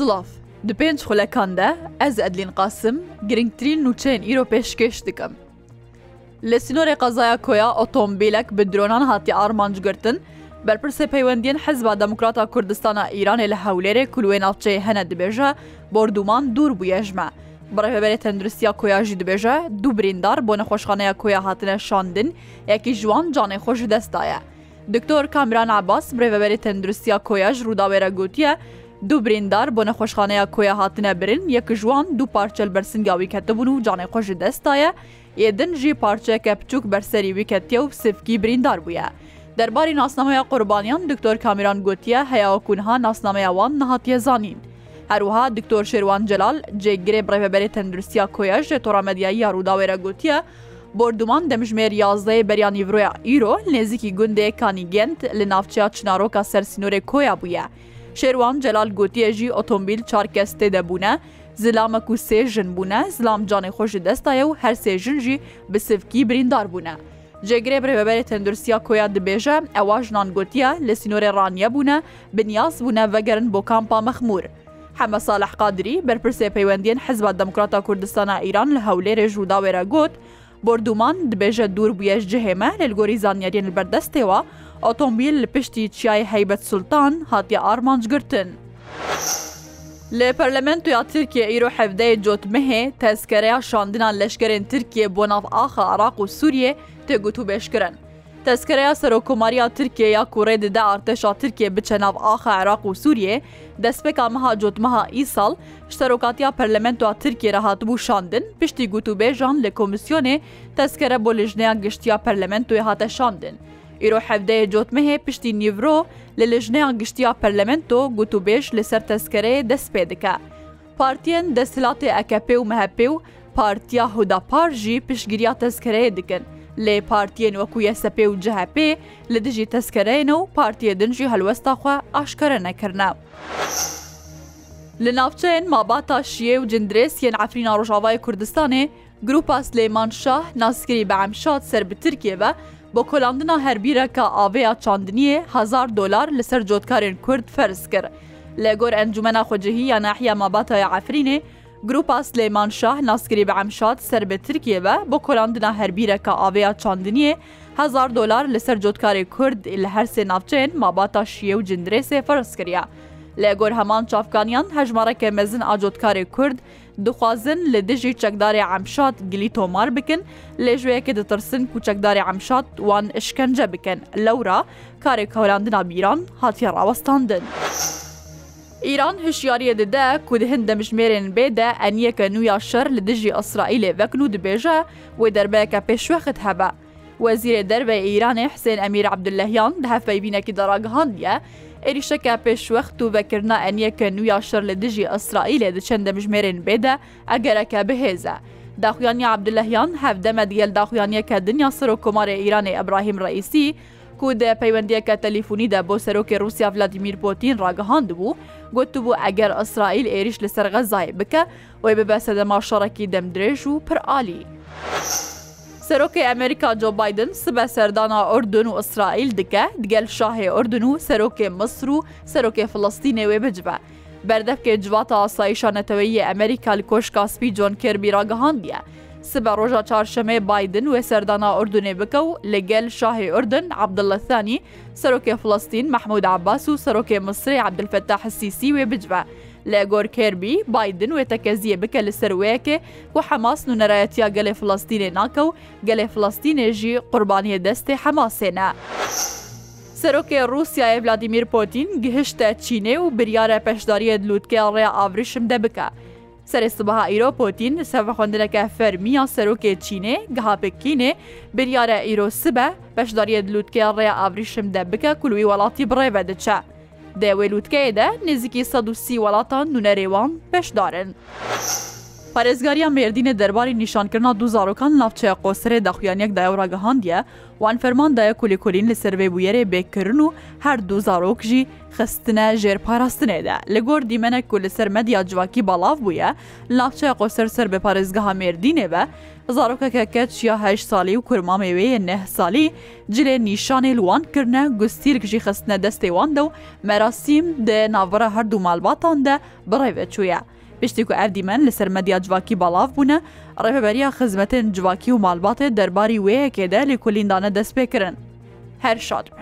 Silav Di pênc xulekan de ez Edlîn qasim girngtirîn nûçeyên îro pêşkêş dikim. Li sînorê qezaya koya otomobilek bi dronan hatiye armancgirtin, berpirsê peywendiyên Hezba Demokrata Kurdistana İranê li hewlêrê kulwên alçeyê hene dibêje, borduman dûr bûye ji me. Birêveberê tendurustiya koya jî dibêje, du birîndar bo nexweşxaneya koya hatine şandin, yekî jiwan canê xwe ji dest daye. Diktor Kamran Abbas, birêveberê tendurustiya koya ji Rûdawêre gotiye, دوو بریندار بۆ نەخۆشخانەیە کۆیە هاتنە برن یەک ژوان دوو پارچەل بەرسنگاوی کەتەبوون و جانێ خۆشی دەستایە ئێدن ژی پارچەکە بچووک بەرسەری ویکەتیە و سفکی بریندار بووە. دەرباری ناسنامەیە قوربانیان دکتۆر کامیران گوتیە هەیەوەکوونها ناسنامەیەوان نەهاتیە زانین. هەروها دکتۆر شێوان جلال جێگرێ بڕێبەری تەندروستیا کۆیەش لە تۆرامەدیایی یاڕووداوێرە گوتیە، بردومان دەمژمێر یازدەی بەریانی ڤۆیا ئیرۆ نێزیکی گوندێ کانیگەند لە ناوچیا چنارۆکە سەر سنوورێ کۆیا بووە. شێوان جەلال گوتیەژی ئۆتۆمبیل چارکەس تێدەبوونە، زلامە و سێژن بوونە زلامجانێ خۆشی دەستایە و هەر سێژنژی بسفکی بریندار بوونە. جێگرێ برێبەرێ تەندروسیا کۆیا دبێژە ئەوە ژنانگوتیە لە سینۆرە ڕانیە بوونە بنیاز بوونە ڤگەرن بۆ کامپا مەخمور. حەمە ساڵح قادری بەرپرسێ پەیوەندیان حزبە دەموکراتە کوردستانە ئیران لە هەولێرێ ژووداوێرە گوت، بردومان دبێژە دوور بویەش جهێمە لە لگۆری زانیاریان بەردەستێەوە ئۆتۆمبیل لە پشتی چیای هەیبەت سولتان هاتیە ئارمانجگرتن. لە پەرلەمەنتویا ترکیە ئیرۆ حەفدەیە جۆتمەهێ تەسکەرەیە شاندنان لەشکرێن ترکیە بۆ ناف ئاخە عراق و سووریە تێگووت و بێشکرن. تەسکەرەیە سەرۆکۆماریا ترکیە یا کوڕێ دەدا ئارتەشا ترکیە بچە ناو ئاخە عێراق و سووریە دەستپێکا مەها جۆتمەها ئیساڵ سەرۆکاتیا پەرلەمەنتوە ترکیە رەهاتبوو شاندن پشتی گوتوبێژان لە کۆمیسیۆنێ تەسکەرە بۆ لژنەیە گشتیا پەرلەمەنتوێ هاتە شاندن. ئیرۆ حەبدەیە جۆتمەهێ پشتی نیڤۆ لە لەژنەیان گشتیا پەرلەمنتۆ گوتوبێش لەسەر تەسکەرەیە دەست پێ دکە. پارتیەن دەسلاتی ئەکەپێ و مەهەپێ و پارتیا هوداپارژی پشگیریا تەسکەرەیە دکن. لێ پارتیەن وەکو یەسەپێ و جەهەپێ لە دژی تەسکەرەێنە و پارتیە دنجی هەلوەستاخوا ئاشکرە نەکردنا. لە ناوچەن ماباتا شیێ و جندرێسیەن ئەفرینا ڕۆژاوای کوردستانێ گروپا سلەیمان شاه ناسکری بە ئەمشاد سەر بترکێ بە بۆ کۆلاندنا هەربیرە کە ئاوەیە چاندنیە هزار دلار لەسەر جۆتکارێن کورد فەرز کرد لە گۆر ئەنجومەنا خۆجهی یا ناحیا ماباتای عفرینێ گروپا سلەیمان شاه ناسکری بە ئەمشاد سەر بە ترکیەوە بۆ کۆلاندنا هەربیرە کە ئاوەیە چاندنیە هزار دلار لەسەر جۆتکاری کورد لە هەرسێ ناوچێن ماباتا شیە و جندرێ سێ فەرز کردیا. لە گۆر هەمان چاافکانیان هەژمارەکە مەزن ئاجۆتکاری کورد دخوازن لە دژی چەکداری ئەمشاد گلی تۆمار بکن لێژوەیەکە دەترسن کوچەکداری ئەمشاد وان شکنجە بکەن لەورا کارێک هەولاندنا بیران هاتیە ڕاوەستاندن. ئیران هشیاریە دەدا کو هەند دەمژمێرێن بێدە ئەنیەکە نویا شەر لە دژی ئەسرائیلێ وەکن و دبێژە وی دەربەیەکە پێشوەخت هەبە. وەزیرە دەربە ئیرانی حسێن ئەمیر عبدلهیان دەهفەی بینەکی دەڕاگەهاندە êrîşeka pêşwext û vekirna enyeke nûya şer li dijî Israîlê diçin demijmêrên bêde egereke bihêze. Daxuyaniya Abdilehyan hevdeme diyel daxuyaniyeke dinya Sirokomarê Îranê İbrahim Reîsî, ku di peywendiyeke telefûnî de bo serokê Rusya Vladimir Potin ragihandibû, gotbû eger Israîl êrîş li ser Xezayê bike wê bibe sedema şarekî demdirêj û pir alî. سەرۆکی ئەمریکا جۆ بادن سبە سەردانا ئۆردن و ئیسرائیل دکە دگەل شاهێ ئۆردن و سەرۆکێ مصر و سەرۆکێ فلستینێ وێ بجبە. بەردەفکێ جواتە ئاساییشە نەتەوەیی ئەمریکا لە کۆشکاسپی جۆن کربی راگەهاندیە. سبە ڕۆژە چارشەمێ بادن وێ سەردانا ئۆردونێ بکە و لەگەل شاهێ ئۆردن عبدلەثانی سەرۆکێ فلستین مححمود عباس و سەرۆکێ مصری عبدلفتە حسیسی وێ بجبە. لە گۆرکێربی بادن وێتەکەزیە بکە لە سەروەیەکێ و حەماس و نەرایەتیا گەلێ فلستینێ ناکە و گەلێ فلستینێژی قوربانیە دەستێ حەماسێنە. سەرۆکێ رووسایە ولادیمیر پۆتین گهشتە چینێ و بریارە پەشداریە لووتکە ڕێ ئاوریشم دەبکە. سەرێستبها ئیرۆ پۆتین سەفە خوندنەکە فەرمیە سەرۆکێ چینێ گهاپکینێ بریارە ئیرۆ سبە پەشداریە لووتکە ڕێ ئاوریشم دەبکە کولوی وڵاتی بڕێ بەدەچە. دەوێلووتکەیەدا نزیکی 130 وڵاتان نوونەرێوان پێشدارن. پارێزگاریە مردینە دەرباری نیشانکردنا دوو زارۆکان ناوچەیە قۆسرێ دەخویانێک دایوراگەهاندیە وان فەرماندایە کولیکۆلین لە سەروێ بویێرێ بێکردن و هەردوو زارۆک ژی خستنە ژێرپاراستنێدا لە گۆر دیمەنە کو لە سەرمەدیا جوواکی بەڵاو بووە ناوچەیە قۆسەر سەر بە پارێزگەها مردینێ بە زارۆکەکەکە چیاهش ساڵی و کورمامەوەیە نەه ساڵی جلێ نیشانێ لوانکردە گوستیرکژی خستنە دەستێواندا و مەراسیم دێ ناوەرە هەردوو مالباتان دە بڕێوە چووە. پشتی و ئەردی من لەسەر مەدیا جوواکی بەڵاو بوونە ڕێبەبەریە خزمەتن جوواکی و مالباتێ دەرباری وەیەکێدا لە کولیندانە دەست پێکردن هەر شاد بن